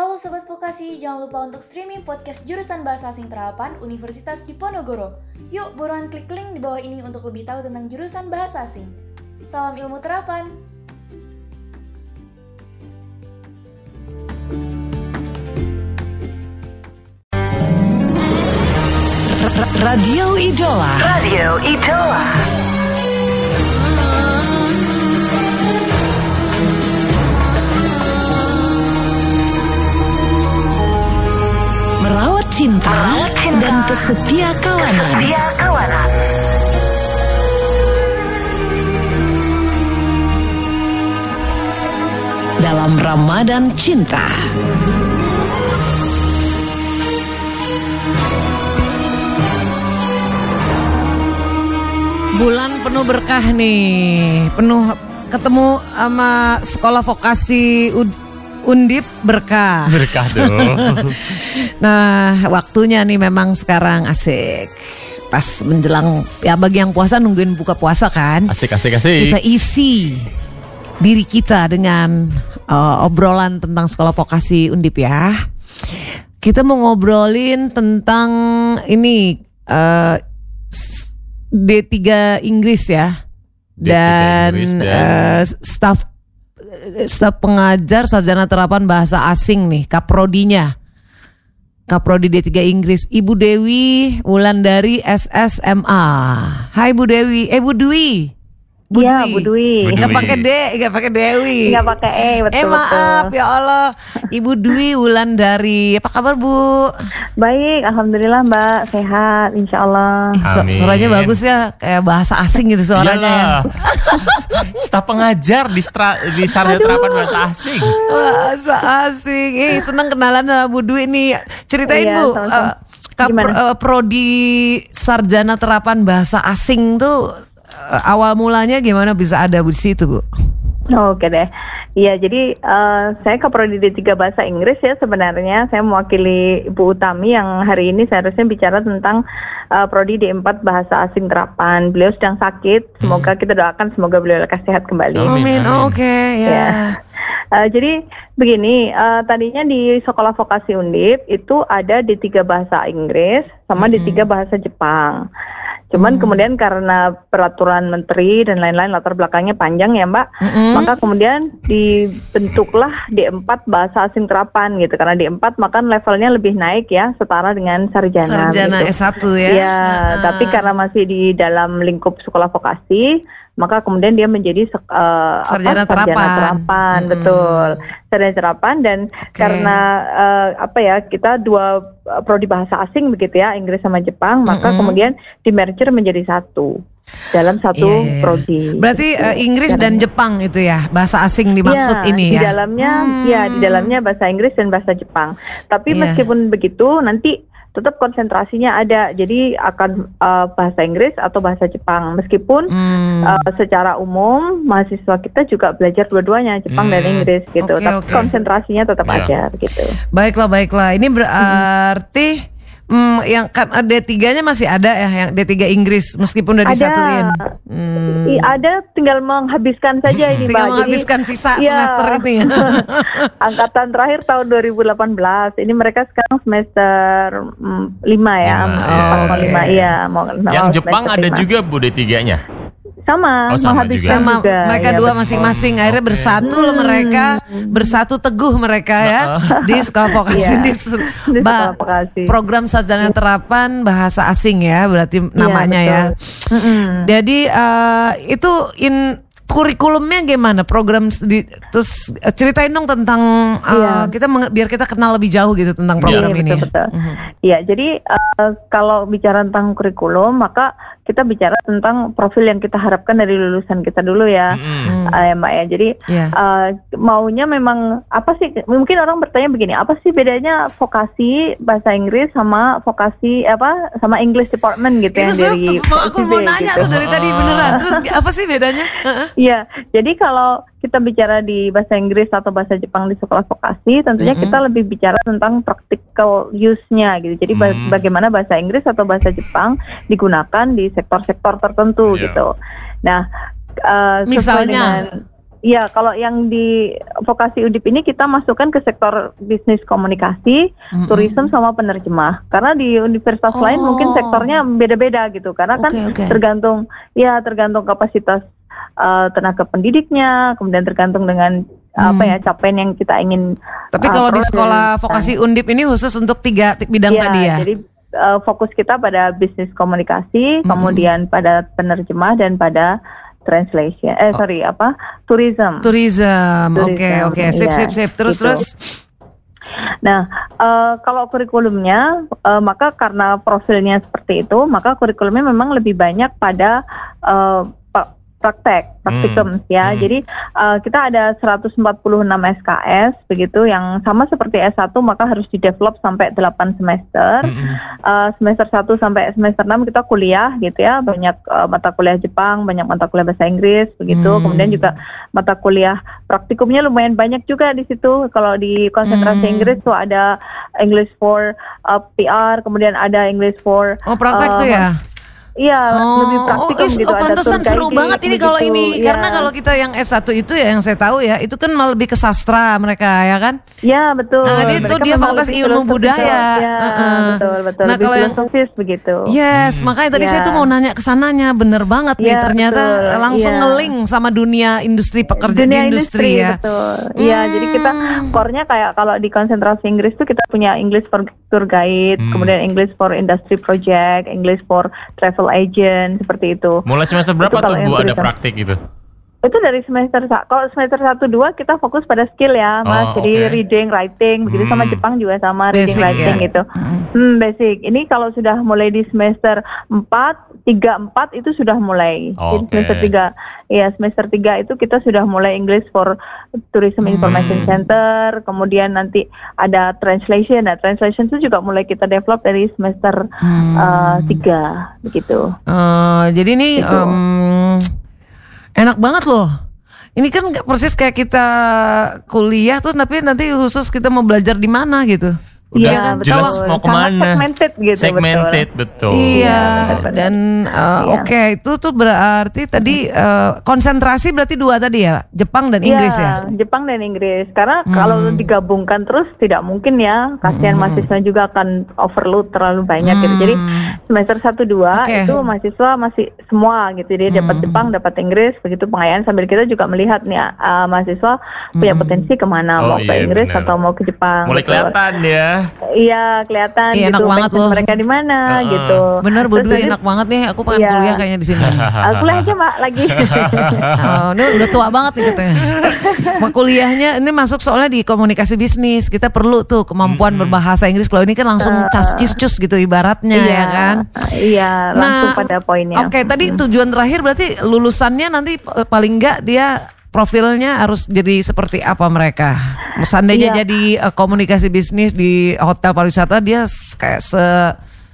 Halo Sobat Vokasi, jangan lupa untuk streaming podcast jurusan Bahasa Asing Terapan Universitas Diponegoro. Yuk buruan klik link di bawah ini untuk lebih tahu tentang jurusan Bahasa Asing. Salam ilmu terapan! Radio Idola. Radio Idola. Cinta, cinta dan kesetia kawanan. Setia kawanan. Dalam Ramadan Cinta. Bulan penuh berkah nih, penuh ketemu sama sekolah vokasi Ud- Undip berkah. Berkah dong. Nah, waktunya nih memang sekarang asik. Pas menjelang ya bagi yang puasa nungguin buka puasa kan. Asik asik asik. Kita isi diri kita dengan uh, obrolan tentang sekolah vokasi Undip ya. Kita mau ngobrolin tentang ini uh, s- D3 Inggris ya. D3 Dan, Inggris dan- uh, staf staf pengajar sarjana terapan bahasa asing nih, kaprodinya. Kaprodi D3 Inggris, Ibu Dewi Wulandari SSMA. Hai Bu Dewi, eh Bu Dwi. Bu Iya, Bu Dwi. Bu Nggak Dwi. pakai D, nggak pakai Dewi. Nggak pakai E, betul Eh maaf ya Allah, Ibu Dwi Wulandari. Apa kabar Bu? Baik, alhamdulillah Mbak sehat, insya Allah. Ih, su- Amin. suaranya bagus ya, kayak bahasa asing gitu suaranya ya. Staf pengajar di stra, di sarjana terapan bahasa asing. Bahasa asing. Eh, senang kenalan sama Bu Dwi nih. Ceritain Iya, Bu, sama-sama. eh, kap- Gimana? eh, prodi sarjana terapan bahasa asing tuh eh, awal mulanya gimana bisa ada di situ Bu? Oke deh. Iya, jadi eh, saya ke Prodi D3 Bahasa Inggris ya sebenarnya. Saya mewakili Ibu Utami yang hari ini seharusnya bicara tentang eh, Prodi D4 Bahasa Asing Terapan. Beliau sedang sakit. Semoga kita doakan semoga beliau lekas sehat kembali. Amin, Amin. Oh. Oke ya. Ya. Eh, jadi begini, eh, tadinya di sekolah vokasi Undip itu ada di tiga bahasa Inggris sama di tiga bahasa Jepang. Cuman kemudian karena peraturan menteri dan lain-lain latar belakangnya panjang ya Mbak, Mm-mm. maka kemudian dibentuklah D4 bahasa asing terapan gitu. Karena D4 maka levelnya lebih naik ya, setara dengan sarjana. Sarjana gitu. S1 ya. Iya, tapi karena masih di dalam lingkup sekolah vokasi, maka kemudian dia menjadi eh, Sarjana apa, terapan. terapan, Mm-mm. betul. Sarjana terapan dan karena eh, apa ya kita dua prodi bahasa asing begitu ya, Inggris sama Jepang, maka Mm-mm. kemudian di merger menjadi satu dalam satu Iya, iya, iya. prodi. Berarti gitu. eh, Inggris dan. Jepang itu ya bahasa asing dimaksud Iya, ini di ya. dalamnya Hmm. ya di dalamnya bahasa Inggris dan bahasa Jepang. Tapi Iya. meskipun begitu nanti tetap konsentrasinya ada. Jadi akan eh, bahasa Inggris atau bahasa Jepang. Meskipun Hmm. eh, secara umum mahasiswa kita juga belajar dua-duanya Jepang dan Hmm. Inggris gitu. Oke, Tapi oke. konsentrasinya tetap Iya. ada gitu. Baiklah, baiklah. Ini berarti hmm, yang kan D3-nya masih ada ya, yang D3 Inggris meskipun udah Ada. disatuin. Hmm. I- ada tinggal menghabiskan saja ini Tinggal Pak. Jadi- menghabiskan sisa Iya. semester ini ya. Angkatan terakhir tahun 2018. Ini mereka sekarang semester 5 ya. Lima, Empat mau iya. lima, iya. Mau, mau Yang Jepang ada lima. juga Bu D3-nya. Sama, Oh, sama menghabiskan Sama juga. mereka ya, dua masing-masing akhirnya Oke. bersatu loh mereka bersatu teguh mereka ya di sekolah vokasi Iya. di, Di sekolah vokasi. program sarjana terapan bahasa asing ya berarti namanya ya. betul. Mm-mm. Jadi eh, itu in kurikulumnya gimana program di, terus eh, ceritain dong tentang eh, Iya. kita menge- biar kita kenal lebih jauh gitu tentang program Iya, ini. betul, betul. Mhm. Iya, jadi eh, kalau bicara tentang kurikulum, maka kita bicara tentang profil yang kita harapkan dari lulusan kita dulu ya, Mm-mm. eh, Mbak ya. Jadi Iya. eh, maunya memang apa sih? Mungkin orang bertanya begini, apa sih bedanya vokasi bahasa Inggris sama vokasi apa sama English department gitu sebenarnya dari aku mau nanya gitu. tuh dari tadi beneran. Terus apa sih bedanya? Iya, jadi kalau kita bicara di bahasa Inggris atau bahasa Jepang di sekolah vokasi, tentunya Mhm. kita lebih bicara tentang practical use-nya gitu. Jadi ba- Hmm. bagaimana bahasa Inggris atau bahasa Jepang digunakan di sektor-sektor tertentu Iya. gitu. Nah, sesuai Misalnya? dengan ya kalau yang di vokasi Undip ini kita masukkan ke sektor bisnis komunikasi, Mm-mm. tourism sama penerjemah. Karena di universitas Oh. lain mungkin sektornya beda-beda gitu. Karena kan Oke, oke. tergantung ya tergantung kapasitas eh, tenaga pendidiknya, kemudian tergantung dengan apa Hmm. ya capaian yang kita ingin. Tapi eh, kalau di sekolah vokasi Undip ini khusus untuk tiga ti- bidang Iya, tadi ya. Jadi eh, fokus kita pada bisnis komunikasi, Mm-mm. kemudian pada penerjemah dan pada translation. Oh. Eh sorry apa? Tourism. Tourism. Oke, oke. Sip, iya, sip, sip. Terus, gitu. terus. Nah, eh, kalau kurikulumnya, eh, maka karena profilnya seperti itu, maka kurikulumnya memang lebih banyak pada pa- praktek, praktikum ya. Hmm. Jadi eh, kita ada 146 SKS begitu yang sama seperti S1 maka harus di-develop sampai 8 semester. Mm-mm. Eh, semester 1 sampai semester 6 kita kuliah gitu ya, banyak eh, mata kuliah Jepang, banyak mata kuliah bahasa Inggris begitu. Hmm. Kemudian juga mata kuliah praktikumnya lumayan banyak juga di situ. Kalau di konsentrasi Hmm. Inggris tuh ada English for uh, PR, kemudian ada English for Oh, praktek uh, tuh ya. Iya, lebih praktikum is- gitu. oh, ada pantesan seru guiding, banget ini kalau begitu. ini Iya. karena kalau kita yang S1 itu ya yang saya tahu ya itu kan malah lebih ke sastra mereka ya kan. Ya betul. Nah, dia tuh Mereka dia fakultas ilmu filosofis, budaya. Ya, Heeh. betul betul. Nah, lebih kalau yang- filosofis begitu. Yes, makanya tadi Ya. saya tuh mau nanya ke sananya, bener banget nih. Ya, Ternyata betul. langsung Ya. ngeling sama dunia industri pekerja dunia di industri, ya. betul. Iya, Hmm. jadi kita core-nya kayak kalau di konsentrasi Inggris tuh kita punya English for tour guide, Hmm. kemudian English for industry project, English for travel agent seperti itu. Mulai semester berapa Itu tuh Bu ada praktik gitu? Itu dari semester kalau semester 1 2 kita fokus pada skill ya, Mas. Oh, Jadi reading, writing, begitu sama Hmm. Jepang juga sama reading, Basic, writing ya. gitu. Hmm, basic. Ini kalau sudah mulai di semester 4, 3 4 itu sudah mulai. Jadi Oke. semester 3 ya semester 3 itu kita sudah mulai English for Tourism Information Hmm. Center, kemudian nanti ada translation. Nah, translation itu juga mulai kita develop dari semester Hmm. eh, 3 begitu. Eh, jadi ini Gitu. em, enak banget loh. Ini kan nggak persis kayak kita kuliah tuh, tapi nanti khusus kita mau belajar di mana gitu. Udah Iya, jelas betul. mau Sangat ke mana. segmented gitu, Segmented, betul. Iya, benar-benar. dan uh, Iya. oke itu tuh berarti tadi uh, konsentrasi berarti dua tadi ya, Jepang dan Inggris ya. Iya, Jepang dan Inggris. Karena Hmm. kalau digabungkan terus tidak mungkin ya. Kasihan mahasiswa juga akan overload terlalu banyak gitu. Jadi Hmm. semester 1 2 Oke. itu mahasiswa masih semua gitu. Dia dapat Jepang, dapat Inggris, begitu pengayaan sambil kita juga melihat nih uh, mahasiswa punya potensi ke mana Oh, mau ke iya, Inggris benar. atau mau ke Jepang. Mulai gitu. kelihatan ya. Iya, kelihatan Iya, enak gitu. banget passion loh. Mereka di mana Heeh. gitu. Bener Bu Terus Dwi enak banget nih, aku pengen Iya. kuliah kayaknya di sini. Ah, kuliah aja Mbak lagi. Oh, ini udah tua banget nih katanya. Mau kuliahnya ini masuk soalnya di komunikasi bisnis. Kita perlu tuh kemampuan berbahasa Inggris. Kalau ini kan langsung cas cis cus gitu ibaratnya ya kan. Iya, langsung Nah, pada poinnya. Oke, tadi tujuan terakhir berarti lulusannya nanti eh, paling enggak dia profilnya harus jadi seperti apa mereka. Seandainya Iya. jadi eh, komunikasi bisnis di hotel pariwisata dia kayak se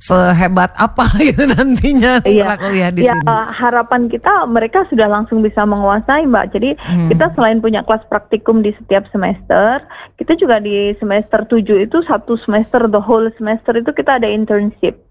sehebat apa gitu nantinya setelah kuliah di ya, sini. harapan kita mereka sudah langsung bisa menguasai Mbak. Jadi Hmm. kita selain punya kelas praktikum di setiap semester, kita juga di semester 7 itu satu semester the whole semester itu kita ada internship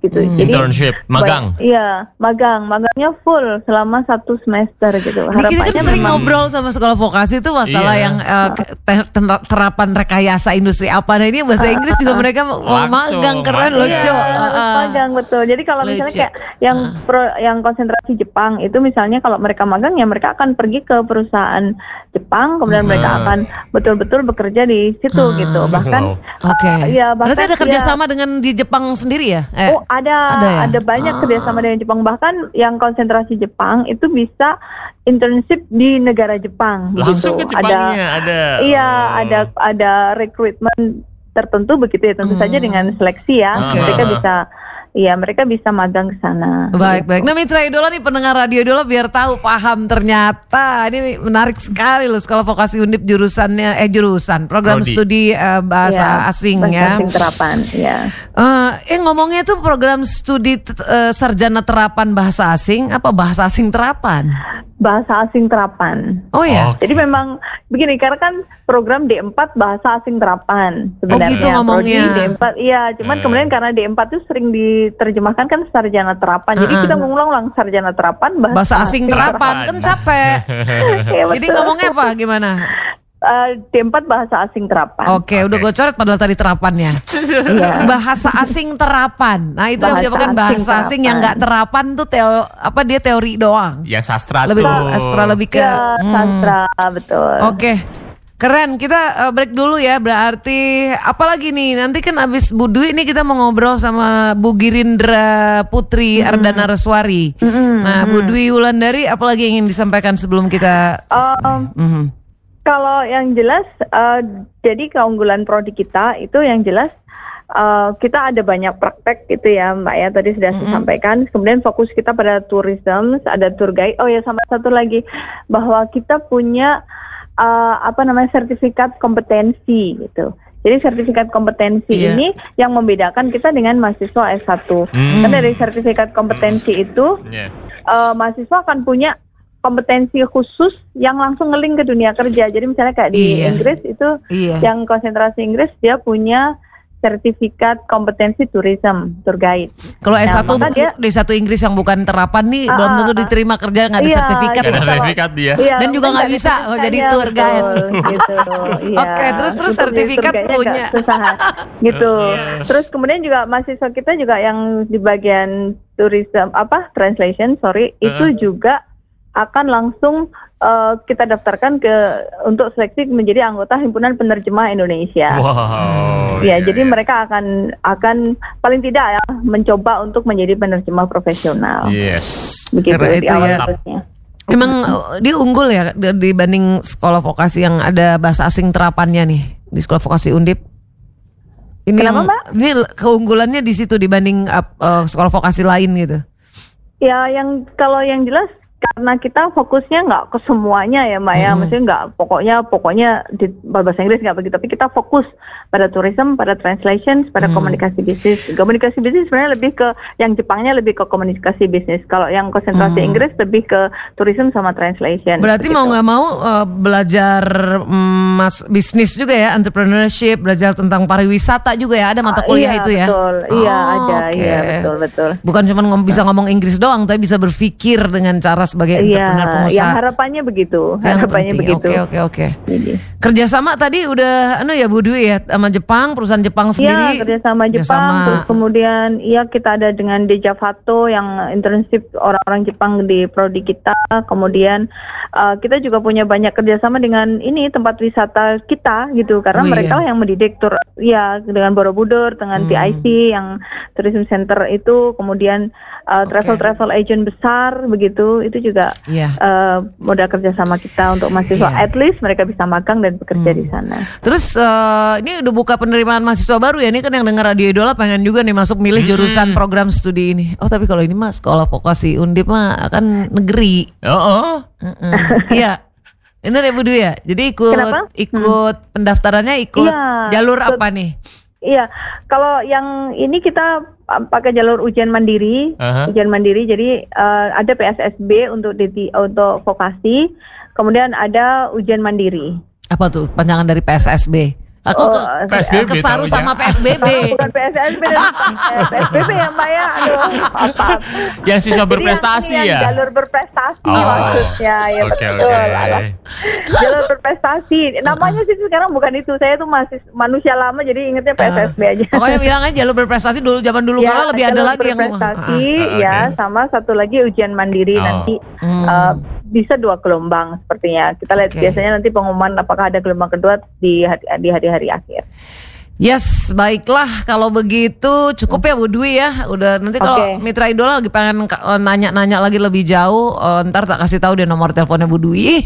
gitu. Hmm. Jadi Internship, magang. baik- Iya, magang. Magangnya full selama satu semester gitu. Ini kita kan Harapannya sering memang- ngobrol sama sekolah vokasi itu masalah Iya. yang eh, ter- terapan rekayasa industri apa. Nah ini bahasa Inggris juga mereka mau magang keren magang. lucu. Iya, harus Heeh. magang betul. Jadi kalau misalnya Lucu. kayak yang pro, yang konsentrasi Jepang itu misalnya kalau mereka magang ya mereka akan pergi ke perusahaan Jepang kemudian mereka Hmm. akan betul-betul bekerja di situ gitu. Bahkan Wow. Oke. uh, ya bahkan Berarti ada ya- kerjasama dengan di Jepang sendiri ya? Eh, Oh ada ada ada, ya? banyak Ah. kerjasama dengan Jepang bahkan yang konsentrasi Jepang itu bisa internship di negara Jepang. Langsung ke begitu. Jepangnya ada. Iya, Oh. ada ada rekrutmen tertentu begitu ya. Tentu Hmm. saja dengan seleksi ya. Oke. Mereka bisa Iya, mereka bisa magang ke sana. Baik baik. Nah Mitra Idola nih pendengar radio Idola biar tahu paham ternyata ini menarik sekali loh sekolah vokasi undip jurusannya eh jurusan program Prodi. studi eh, bahasa Iya, asing bahasa ya. asing terapan, ya. Eh, eh ngomongnya tuh program studi eh, sarjana terapan bahasa asing apa bahasa asing terapan? Bahasa asing terapan. Oh ya. Oke. Jadi memang begini karena kan program D4 bahasa asing terapan sebenarnya. gitu ngomongnya. Prodi D4 iya, cuman Hmm. kemudian karena D4 itu sering di diterjemahkan kan sarjana terapan. Jadi kita ngulang-ulang sarjana terapan bahasa, Bahasa asing terapan kan capek. Iya, Jadi ngomongnya apa gimana? Eh, D4 bahasa asing terapan. Oke, udah gue coret padahal tadi terapannya. Iya. Bahasa asing terapan. Nah, itu yang Bahasa menyebabkan asing bahasa asing yang terapan. nggak terapan tuh teo apa dia teori doang. Yang sastra Lebih tuh. astra lebih ke Ya, hmm. sastra betul. Oke. Keren, kita uh, break dulu ya. Berarti apalagi nih? Nanti kan abis Bu Dwi ini kita mau ngobrol sama Bu Girindra Putri Ardana Reswari. Nah, Bu Dwi Wulandari apalagi yang ingin disampaikan sebelum kita Um, Mhm. Kalau yang jelas, eh, jadi keunggulan prodi kita itu yang jelas eh, kita ada banyak praktek gitu ya Mbak ya tadi sudah saya sampaikan. Kemudian fokus kita pada tourism, ada tour guide. Oh ya sama satu lagi bahwa kita punya eh, apa namanya sertifikat kompetensi gitu. Jadi sertifikat kompetensi Iya. ini yang membedakan kita dengan mahasiswa S1. Hmm. Kan dari sertifikat kompetensi itu Iya. eh, mahasiswa akan punya kompetensi khusus yang langsung ngeling ke dunia kerja. Jadi misalnya kayak di Iya. Inggris itu Iya. yang konsentrasi Inggris dia punya sertifikat kompetensi tourism tour guide. Kalau Nah, S1 maka dia- di satu Inggris yang bukan terapan nih Ah, belum ah, tentu ah. diterima kerja nggak ada Iya, sertifikat. Gak ada Kalau- sertifikat dia. Iya, Dan juga nggak bisa oh, jadi tour guide. betul, gitu. iya. Oke, terus- terus Untuk jadi sertifikat punya. susah, gitu. Terus kemudian juga mahasiswa kita juga yang di bagian tourism apa translation, sorry, itu Heeh. juga akan langsung eh, kita daftarkan ke untuk seleksi menjadi anggota himpunan penerjemah Indonesia. Wow. Ya, iya, jadi iya. mereka akan akan paling tidak ya mencoba untuk menjadi penerjemah profesional. Yes. Begitu Karena di itu awal ya. terusnya. Emang uh, dia unggul ya dibanding sekolah vokasi yang ada bahasa asing terapannya nih di sekolah vokasi Undip. Ini Kenapa, yang- Mbak? ini keunggulannya di situ dibanding uh, uh, sekolah vokasi lain gitu. Ya, yang kalau yang jelas karena kita fokusnya nggak ke semuanya ya, Mbak ya. Hmm. Maksudnya nggak pokoknya pokoknya di bahasa Inggris nggak begitu, tapi kita fokus pada tourism, pada translation, pada Hmm. komunikasi bisnis. Komunikasi bisnis sebenarnya lebih ke yang Jepangnya lebih ke komunikasi bisnis. Kalau yang konsentrasi Hmm. Inggris lebih ke tourism sama translation. Berarti begitu. mau nggak mau uh, belajar mm, mas bisnis juga ya, entrepreneurship, belajar tentang pariwisata juga ya, ada mata kuliah Iya, itu ya. Betul, iya Oh, ada, oke. iya betul betul. Bukan cuma ngom bisa ngomong Inggris doang, tapi bisa berpikir dengan cara sebagai Iya, entrepreneur pengusaha. yang harapannya begitu, Itu yang harapannya penting. begitu. Oke oke oke. Jadi. Kerjasama tadi udah anu ya Bu Dwi ya sama Jepang, perusahaan Jepang sendiri. Iya, kerjasama Jepang. kerjasama. Terus kemudian, iya kita ada dengan Dejafato yang internship orang-orang Jepang di prodi kita. Kemudian uh, kita juga punya banyak kerjasama dengan ini tempat wisata kita gitu, karena Oh, mereka iya. yang mendidik tur, ya dengan Borobudur, dengan Hmm. TIC yang tourism center itu, kemudian uh, Oke. travel travel agent besar begitu, itu juga Iya. uh, modal kerjasama kita untuk mahasiswa. Iya. At least mereka bisa magang dan bekerja Hmm. di sana. Terus eh, ini udah buka penerimaan mahasiswa baru ya. Ini kan yang dengar Radio Idola pengen juga nih masuk milih jurusan program studi ini. Oh tapi kalau ini mah sekolah vokasi Undip mah akan negeri. Oh, oh. Iya. Bener ya Bu Dwi ya. Jadi ikut Kenapa? ikut pendaftarannya ikut Iya, jalur ikut- apa nih? Iya, kalau yang ini kita uh, pakai jalur ujian mandiri, Aha. ujian mandiri. Jadi uh, ada PSSB untuk DT, untuk vokasi, kemudian ada ujian mandiri. Apa tuh panjangan dari PSSB? Aku Oh, ke, kes- PSBB kesaru taunya. sama PSBB. Oh, bukan eh, PSBB ya Mbak ya. Aduh, apa? Yang siswa berprestasi yang, ya. Jalur berprestasi Oh. maksudnya, ya Oke, betul. oke. Alah. Jalur berprestasi. Namanya sih sekarang bukan itu. Saya tuh masih manusia lama jadi ingetnya PSSB aja. Pokoknya bilang aja jalur berprestasi dulu zaman dulu kala lebih ada lagi yang berprestasi Ah, ya oke. sama satu lagi ujian mandiri Oh. nanti Hmm. uh, bisa dua gelombang sepertinya kita lihat Oke. biasanya nanti pengumuman apakah ada gelombang kedua di hari, di hari-hari akhir. Yes, baiklah kalau begitu cukup ya Bu Dwi ya. Udah nanti kalau Oke. Mitra Idola lagi pengen eh, nanya-nanya lagi lebih jauh, eh, ntar tak kasih tahu deh nomor teleponnya Bu Dwi.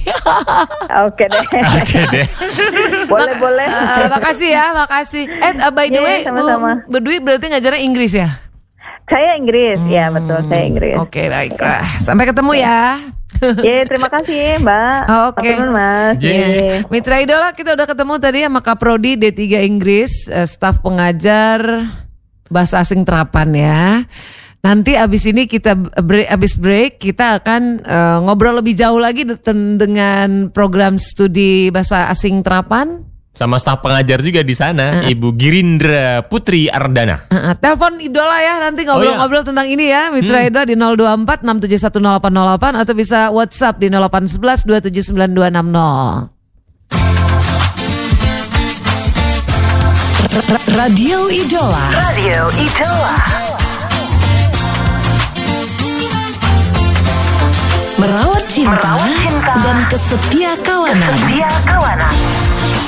Oke deh, Oke deh. boleh boleh. Eh, makasih ya, makasih. Eh, uh, by the Iya, way, Bu, sama-sama. Bu Dwi berarti ngajarnya Inggris ya? Saya Inggris, ya betul saya Inggris. Hmm, Oke, baiklah. Sampai ketemu ya. Ya terima kasih Mbak. Oke. Afternoon, Mas. Yes. Ye. Mitra Idola kita udah ketemu tadi sama Kaprodi D3 Inggris, eh, staf pengajar bahasa asing terapan ya. Nanti abis ini kita break, abis break kita akan eh, ngobrol lebih jauh lagi dengan program studi bahasa asing terapan Sama staf pengajar juga di sana, Ibu Girindra Putri Ardana. Uh, uh, telepon idola ya nanti Oh, ngobrol-ngobrol tentang ini ya Mitra Hmm. Idola di 024 6710808 atau bisa WhatsApp di 0811 279260. Ra- Radio Idola. Radio Idola. Merawat cinta, Merawat cinta. dan kesetia kawanan. Setia kawanan.